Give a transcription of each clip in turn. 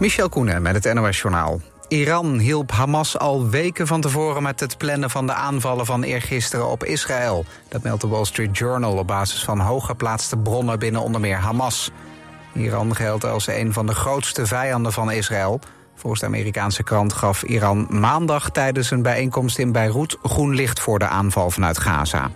Michel Koenen met het NOS-journaal. Iran hielp Hamas al weken van tevoren met het plannen van de aanvallen van eergisteren op Israël. Dat meldt de Wall Street Journal op basis van hooggeplaatste bronnen binnen onder meer Hamas. Iran geldt als een van de grootste vijanden van Israël. Volgens de Amerikaanse krant gaf Iran maandag tijdens een bijeenkomst in Beirut groen licht voor de aanval vanuit Gaza.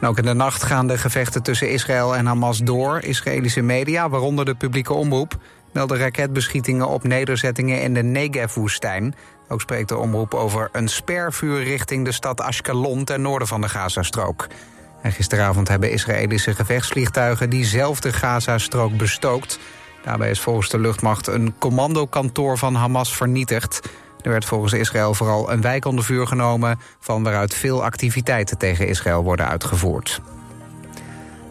ook in de nacht gaan de gevechten tussen Israël en Hamas door. Israëlische media, waaronder de publieke omroep, melden raketbeschietingen op nederzettingen in de Negev-woestijn. Ook spreekt de omroep over een spervuur richting de stad Ashkelon ten noorden van de Gazastrook. En gisteravond hebben Israëlische gevechtsvliegtuigen diezelfde Gazastrook bestookt. Daarbij is volgens de luchtmacht een commandokantoor van Hamas vernietigd. Er werd volgens Israël vooral een wijk onder vuur genomen... van waaruit veel activiteiten tegen Israël worden uitgevoerd.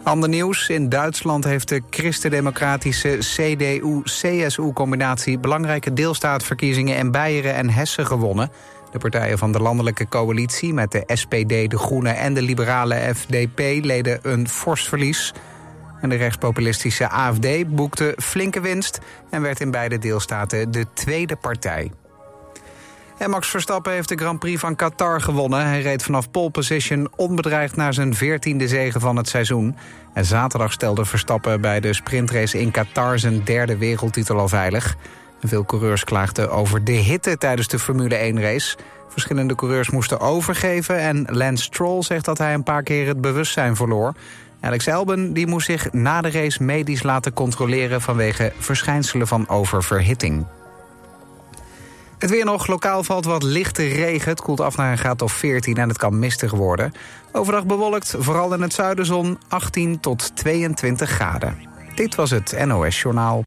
Ander nieuws. In Duitsland heeft de christendemocratische CDU-CSU-combinatie... belangrijke deelstaatverkiezingen in Beieren en Hessen gewonnen. De partijen van de landelijke coalitie met de SPD, de Groenen... en de liberale FDP leden een fors verlies. En de rechtspopulistische AFD boekte flinke winst... en werd in beide deelstaten de tweede partij. En Max Verstappen heeft de Grand Prix van Qatar gewonnen. Hij reed vanaf pole position onbedreigd naar zijn veertiende zegen van het seizoen. En zaterdag stelde Verstappen bij de sprintrace in Qatar... zijn derde wereldtitel al veilig. veel coureurs klaagden over de hitte tijdens de Formule 1-race. Verschillende coureurs moesten overgeven... en Lance Stroll zegt dat hij een paar keer het bewustzijn verloor. Alex Albon die moest zich na de race medisch laten controleren... vanwege verschijnselen van oververhitting. Het weer nog. Lokaal valt wat lichte regen. Het koelt af naar een graad of 14 en het kan mistig worden. Overdag bewolkt, vooral in het zuiden zon, 18 tot 22 graden. Dit was het NOS Journaal.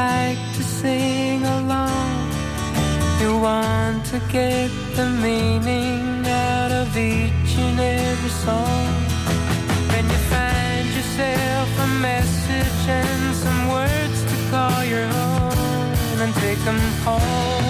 Like to sing along. You want to get the meaning out of each and every song. Then you find yourself a message and some words to call your own and take them home.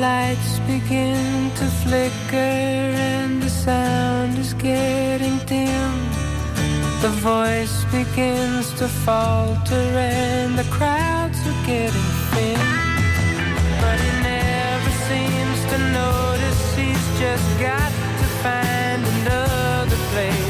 Lights begin to flicker and the sound is getting dim. The voice begins to falter and the crowds are getting thin. But he never seems to notice he's just got to find another place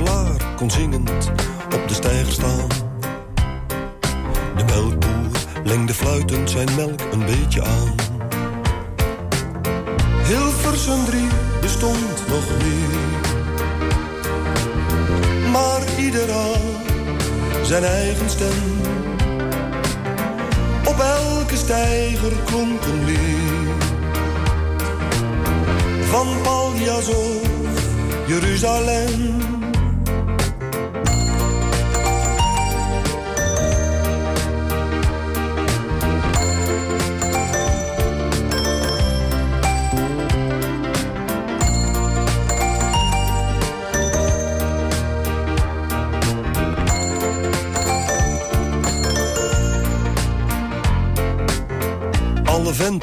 metselaar kon zingend op de steiger staan. De melkboer lengde fluitend zijn melk een beetje aan. Hilversum drie bestond nog niet. Maar ieder had zijn eigen stem op elke stijger klonk een lied. Van Paljas of Jeruzalem.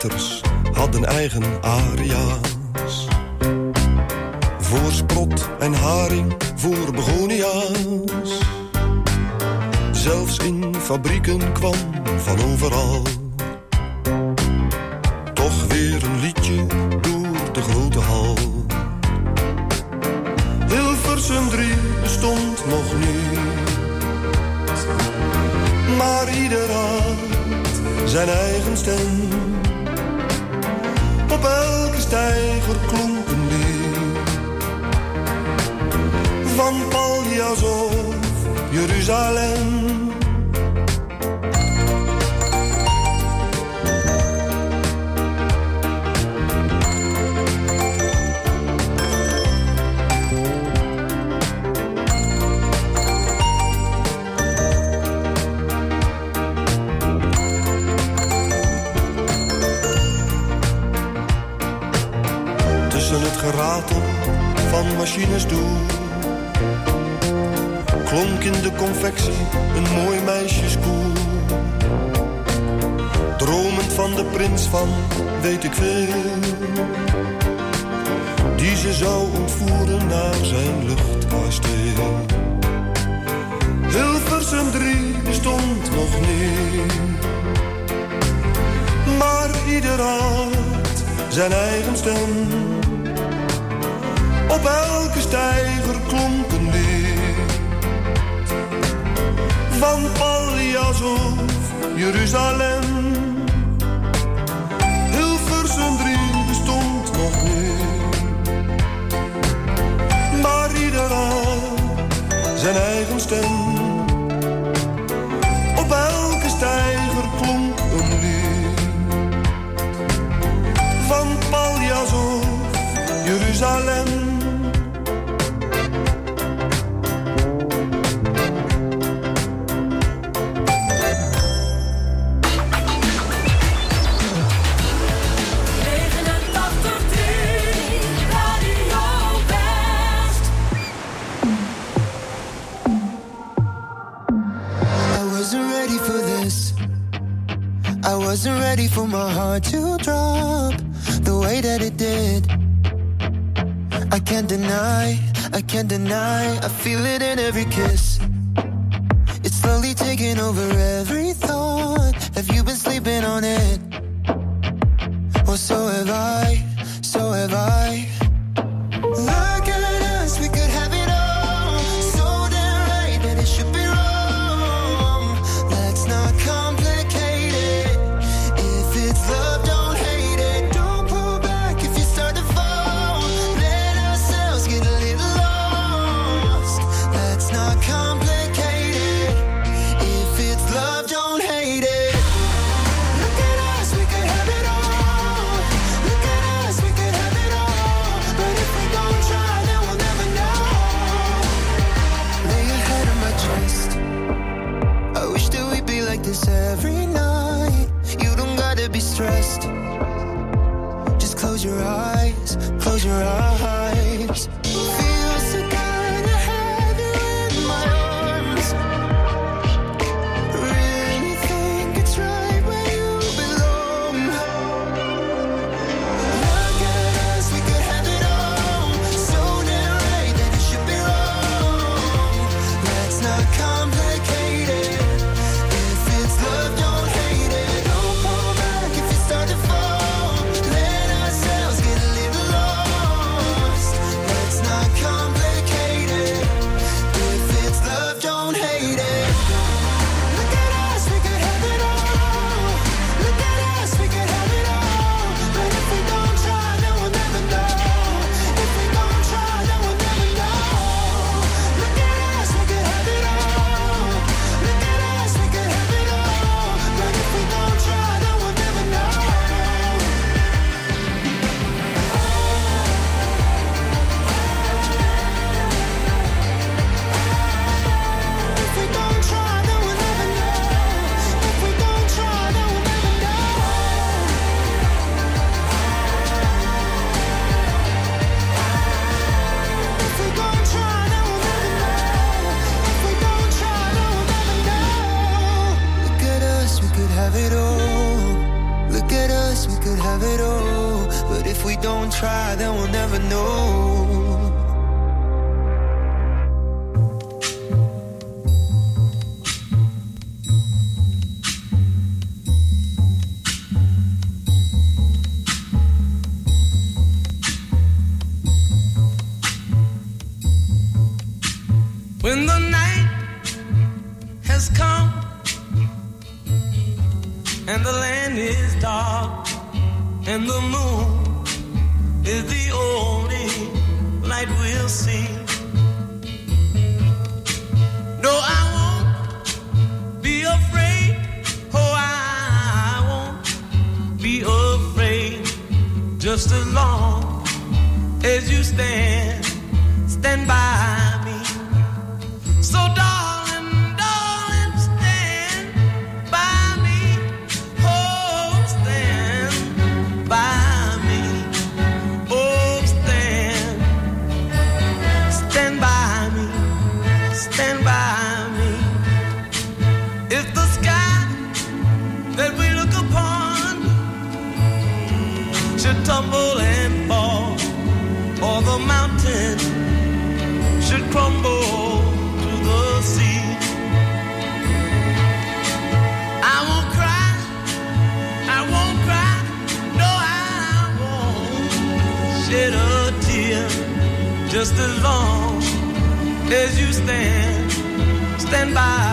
Venters hadden eigen aria's. Voor sprot en haring, voor begonia's. Zelfs in fabrieken kwam van overal. Toch weer een liedje door de grote hal. Hilversum 3 bestond nog niet. Maar ieder had zijn eigen stem op elke stijger klonk een. Van Paljas of Jeruzalem. Machines toe. Klonk in de confectie een mooi meisjeskoel. Dromend van de prins van weet ik veel. Die ze zou ontvoeren naar zijn luchtkasteel. Hilversum 3 bestond nog niet. Maar ieder had zijn eigen stem op elke stijger klonk een lied. Van Paljas of Jeruzalem. Hilversum 3 bestond nog niet. Maar ieder had zijn eigen stem. Op elke stijger klonk een lied. Van Paljas of Jeruzalem. heart to drop the way that it did. I can't deny, I can't deny, I feel it in every kiss. just as long as you stand, stand by. just as long as you stand, stand by.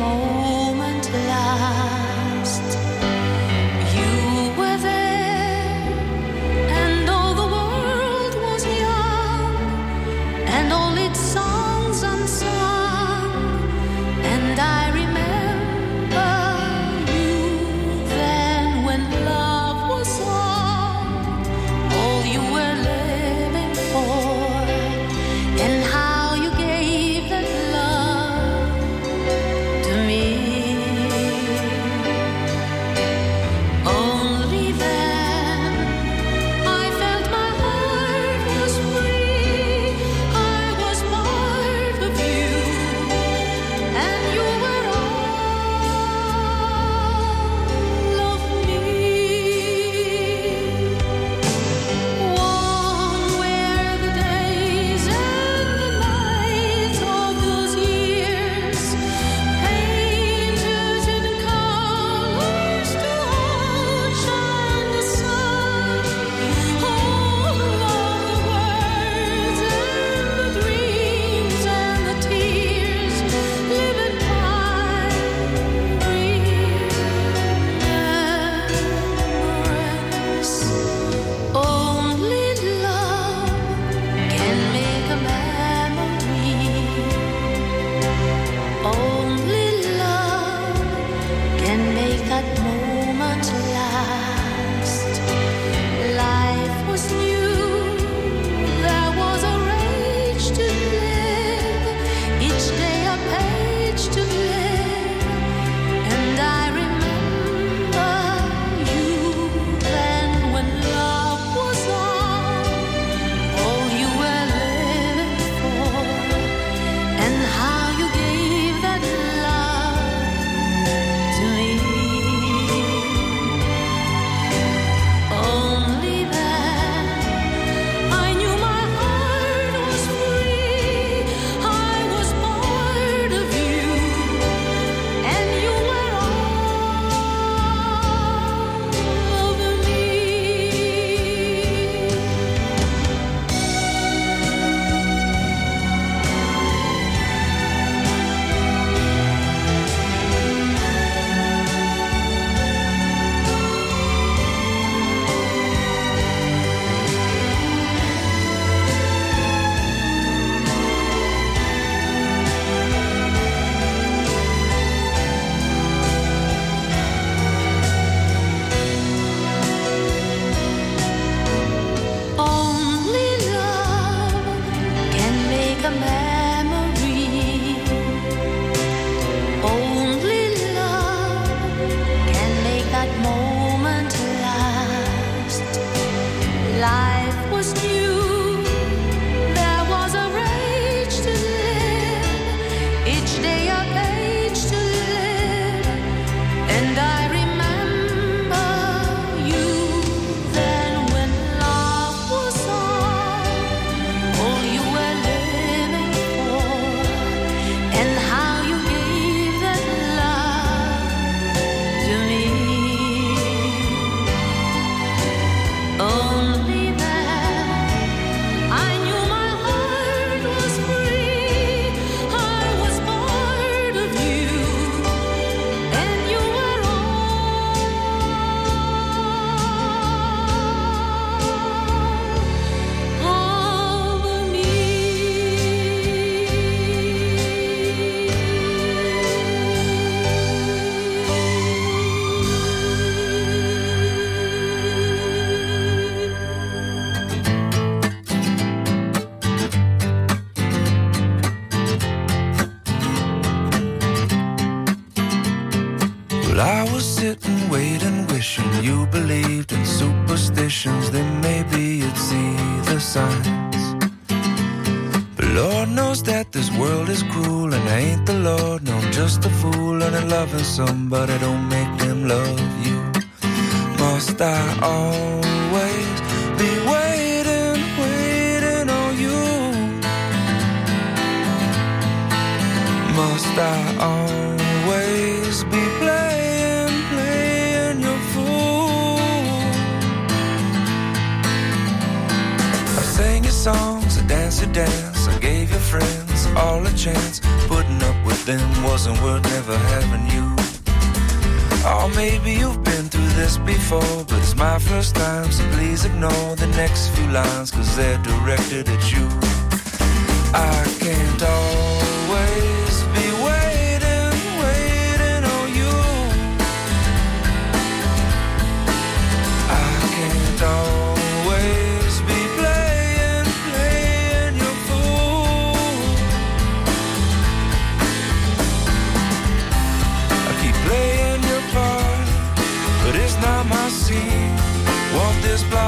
哦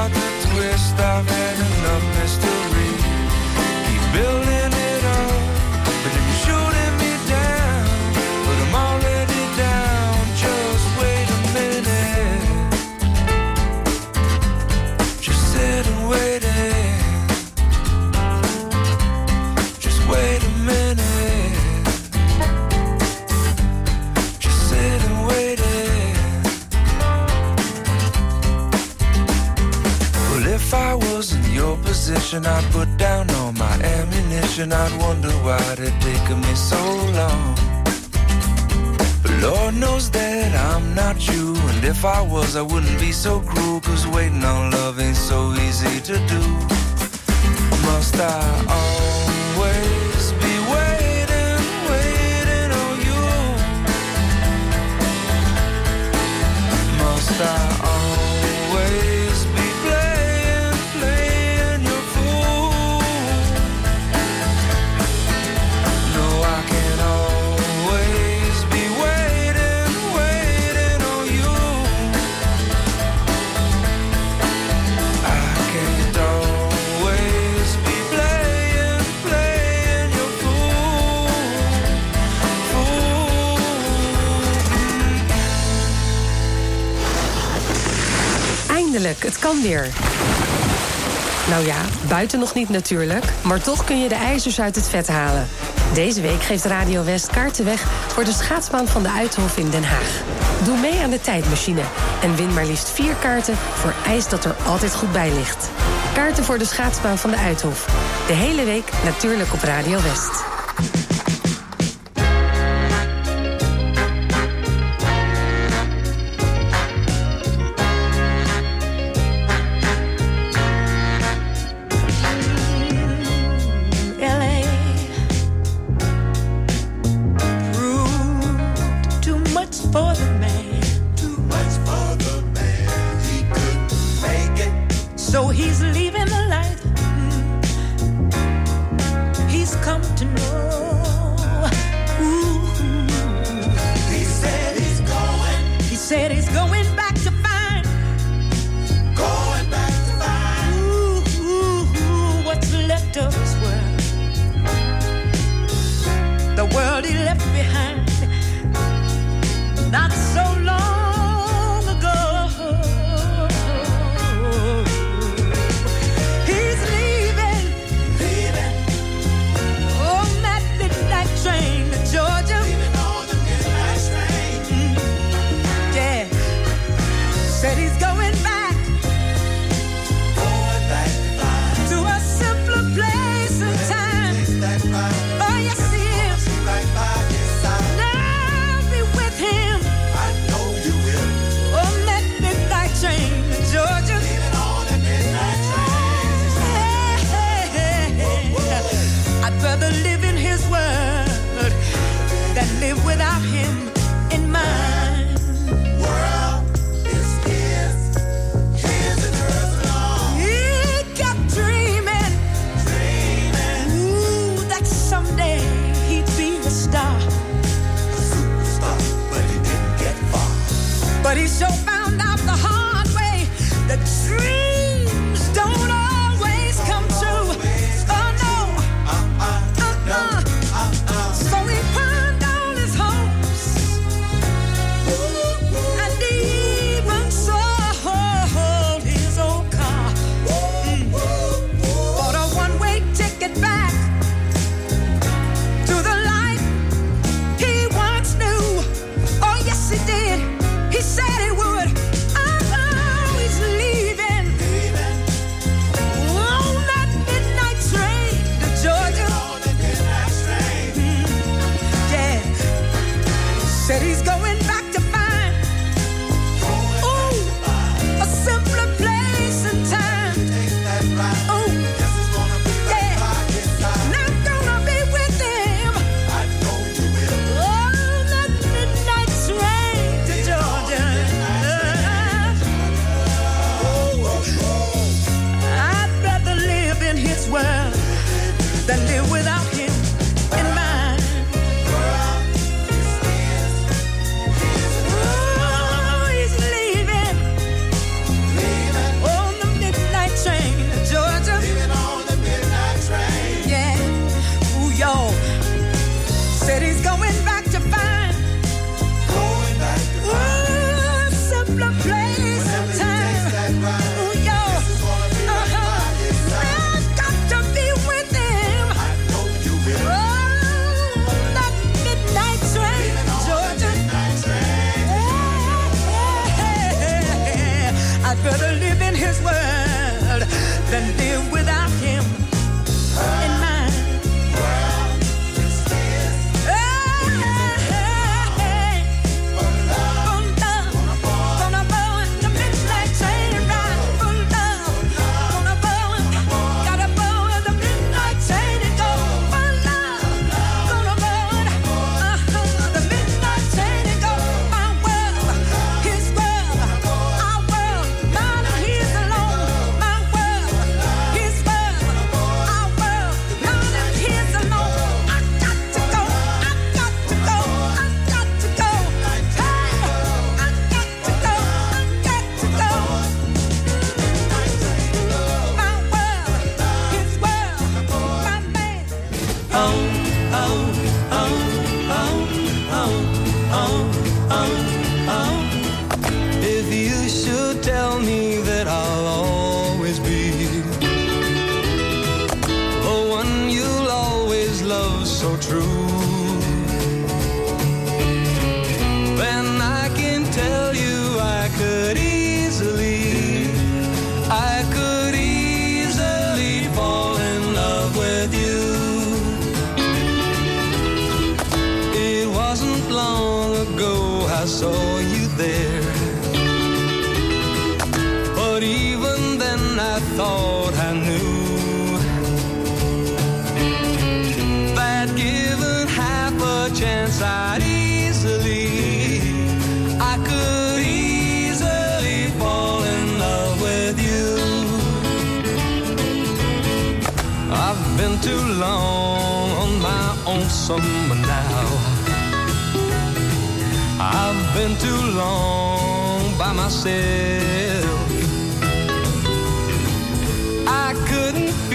Plot to twist? I've had. I'd put down all my ammunition. I'd wonder why it taken me so long. But Lord knows that I'm not you. And if I was, I wouldn't be so cruel. Cause waiting on love ain't so easy to do. Must I always be waiting, waiting on you? Must I Het kan weer. Nou ja, buiten nog niet natuurlijk, maar toch kun je de ijzers uit het vet halen. Deze week geeft Radio West kaarten weg voor de schaatsbaan van de Uithof in Den Haag. Doe mee aan de tijdmachine en win maar liefst vier kaarten voor ijs dat er altijd goed bij ligt. Kaarten voor de schaatsbaan van de Uithof. De hele week natuurlijk op Radio West.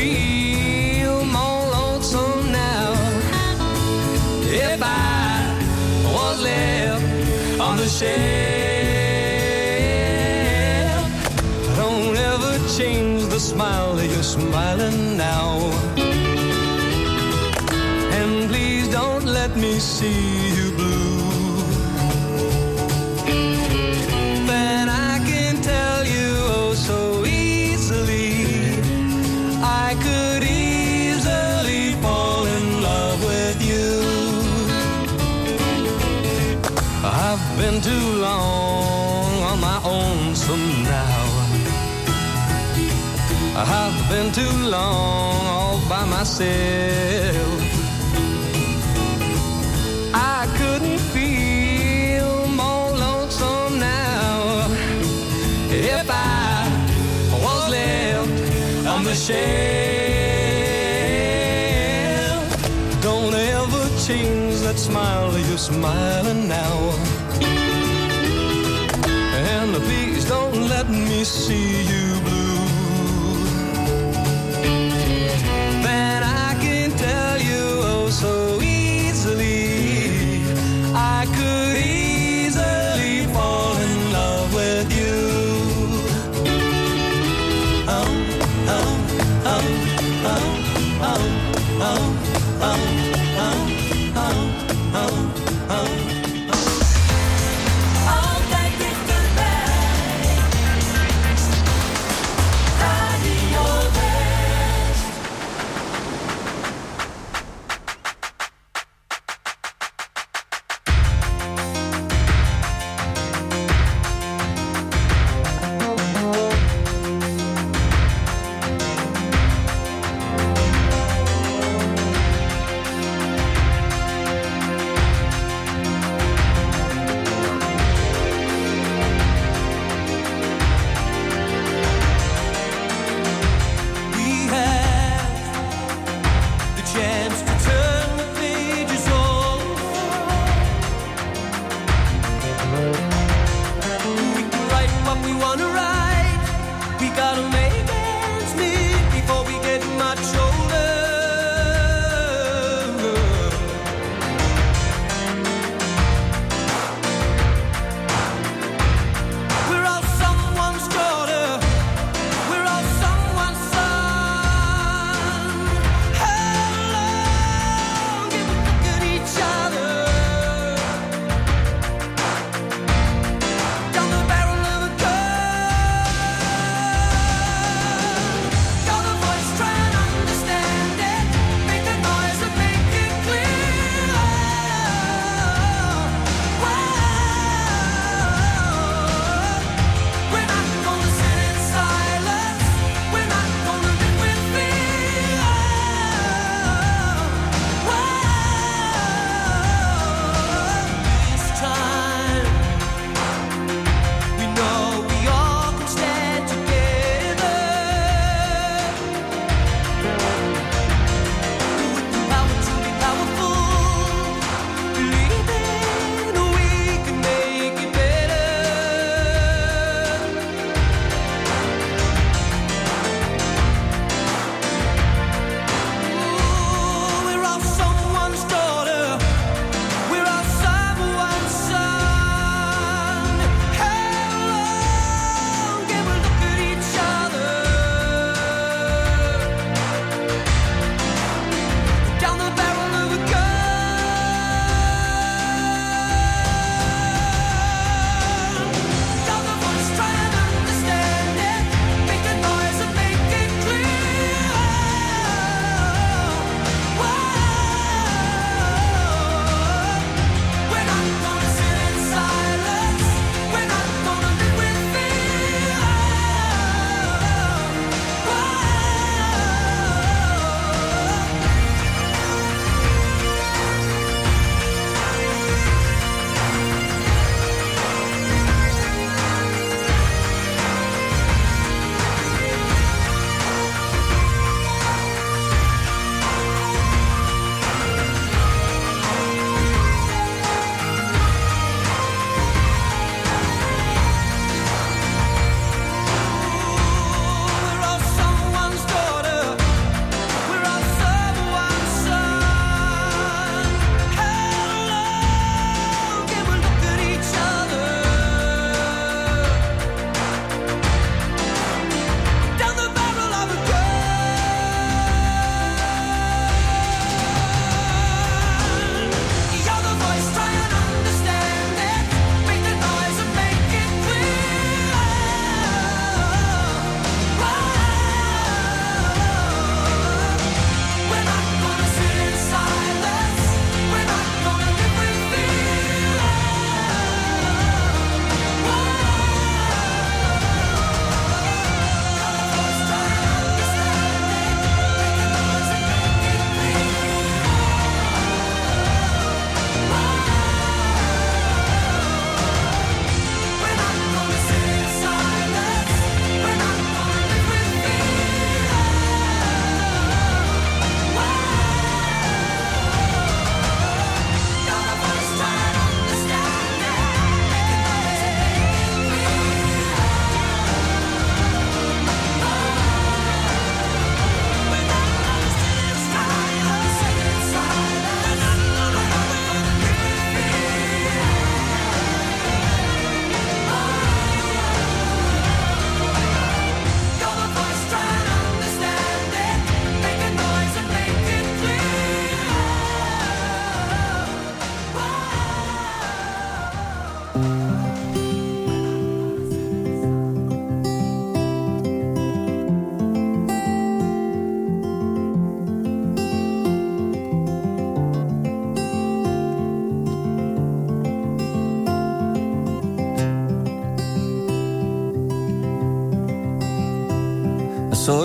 Feel more lonesome now if I was left on the shelf. Don't ever change the smile that you're smiling now. And please don't let me see too long all by myself. I couldn't feel more lonesome now if I was left on the shelf. Don't ever change that smile you're smiling now. And please don't let me see you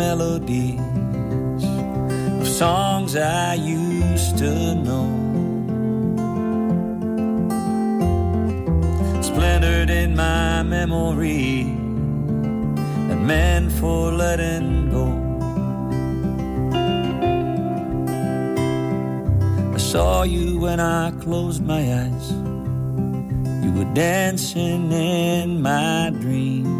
melodies of songs I used to know. Splintered in my memory and meant for letting go. I saw you when I closed my eyes. You were dancing in my dream.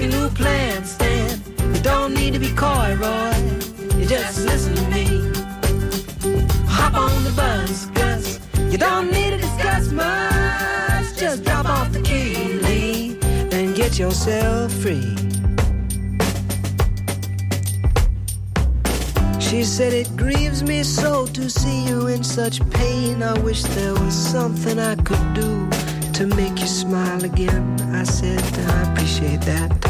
Make a new plan, Stan. You don't need to be coy, Roy. You just listen to me. Hop on the bus, Gus. You don't need to discuss much. Just drop off the key, Lee, and get yourself free. She said, It grieves me so to see you in such pain. I wish there was something I could do to make you smile again. I said, I appreciate that.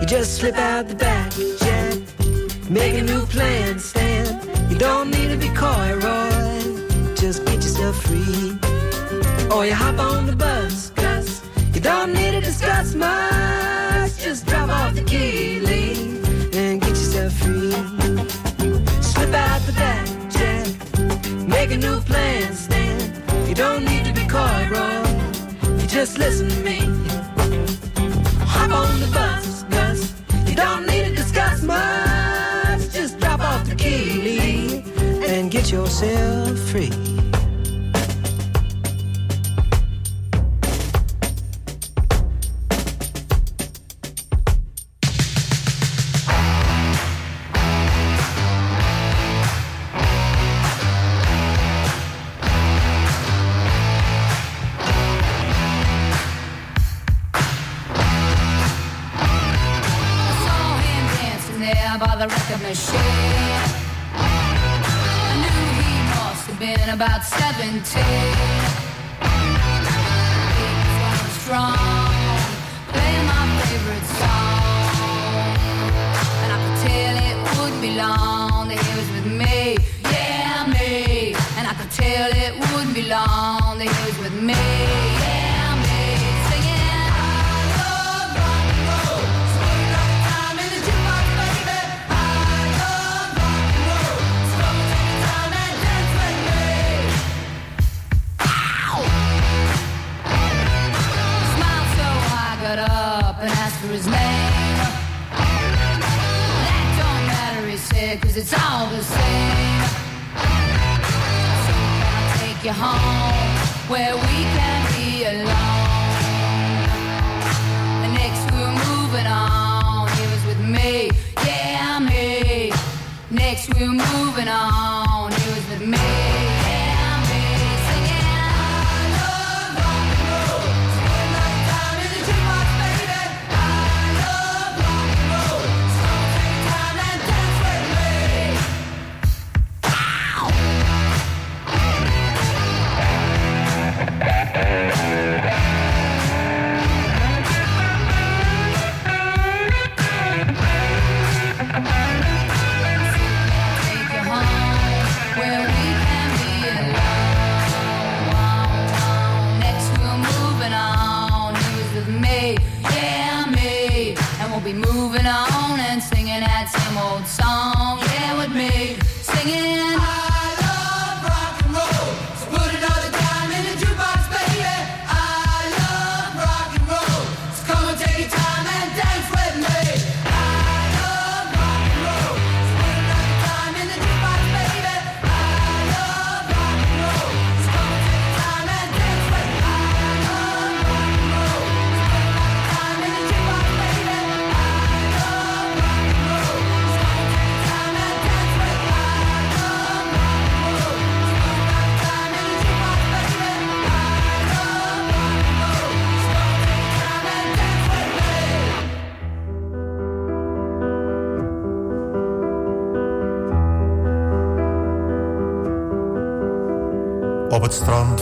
You just slip out the back, Jack. Make a new plan, Stan. You don't need to be coy, Roy. Just get yourself free. Or you hop on the bus, Gus. You don't need to discuss much. Just drop off the key, Lee, and get yourself free. Slip out the back, Jack. Make a new plan, Stan. You don't need to be coy, Roy. You just listen to me. Yourself free.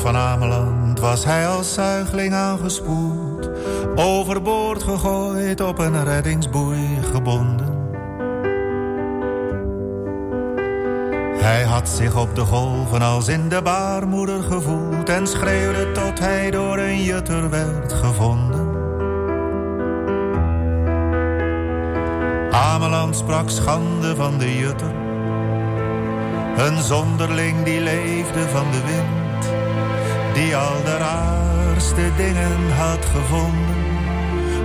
Van Ameland was hij als zuigeling aangespoeld. Overboord gegooid, op een reddingsboei gebonden. Hij had zich op de golven als in de baarmoeder gevoeld... en schreeuwde tot hij door een jutter werd gevonden. Ameland sprak schande van de jutter... Een zonderling die leefde van de wind, die al de raarste dingen had gevonden.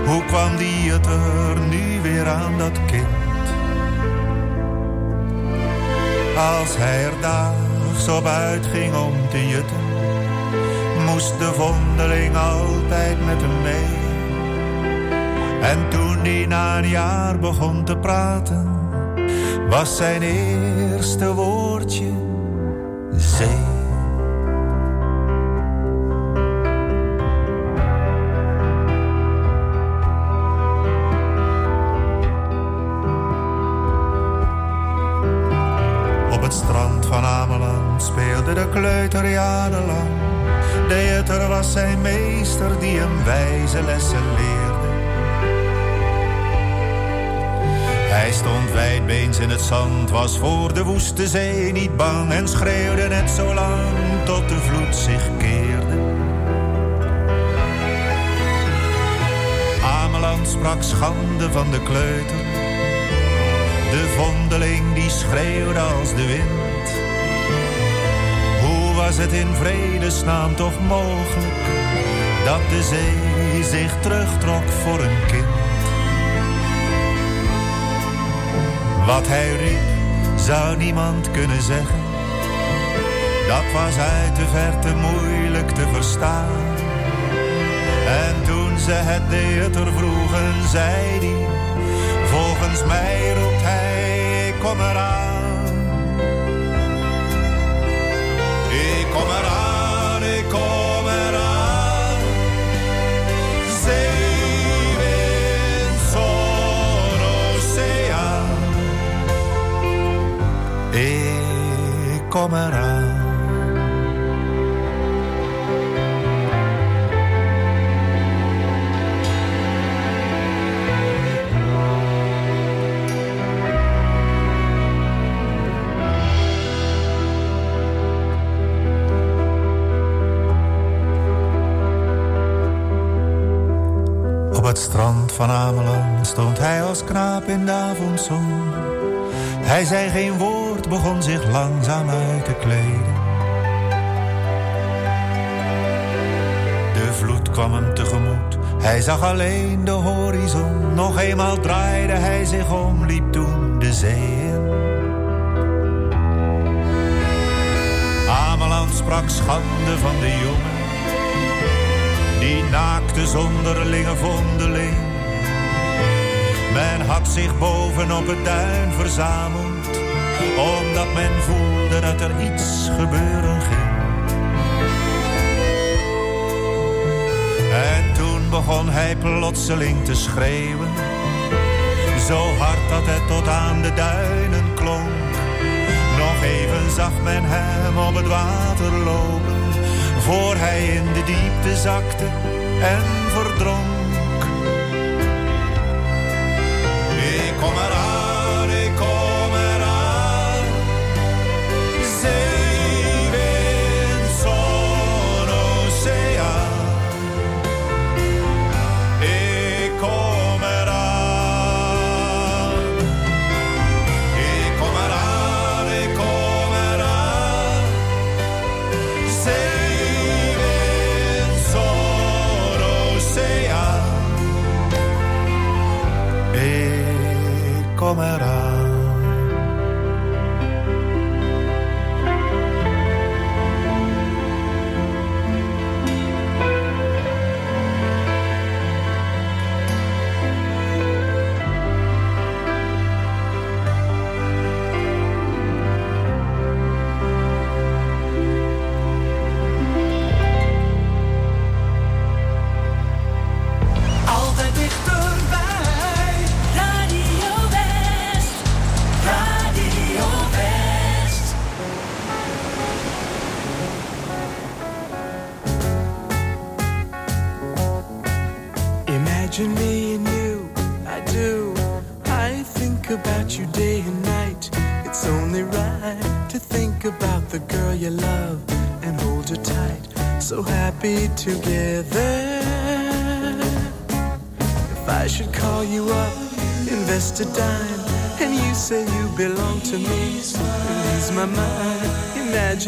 Hoe kwam die het er nu weer aan, dat kind? Als hij er daags op uitging om te jutten, moest de vondeling altijd met hem mee. En toen hij na een jaar begon te praten, was zijn eerste woordje was voor de woeste zee niet bang en schreeuwde net zo lang tot de vloed zich keerde. Ameland sprak schande van de kleuter, de vondeling die schreeuwde als de wind. Hoe was het in vredesnaam toch mogelijk dat de zee zich terugtrok voor een kind? Wat hij riep, zou niemand kunnen zeggen. Dat was uit de verte moeilijk te verstaan. En toen ze het jutter vroegen, zei hij... Volgens mij roept hij, kom eraan. Het strand van Ameland stond hij als knaap in de avondzon. Hij zei geen woord, begon zich langzaam uit te kleden. De vloed kwam hem tegemoet, hij zag alleen de horizon. Nog eenmaal draaide hij zich om, liep toen de zee in. Ameland sprak schande van de jongen die naakte zonderlinge vondeling. Men had zich boven op het duin verzameld, omdat men voelde dat er iets gebeuren ging. En toen begon hij plotseling te schreeuwen, zo hard dat het tot aan de duinen klonk. Nog even zag men hem op het water lopen voor hij in de diepte zakte en verdronk. Ik kom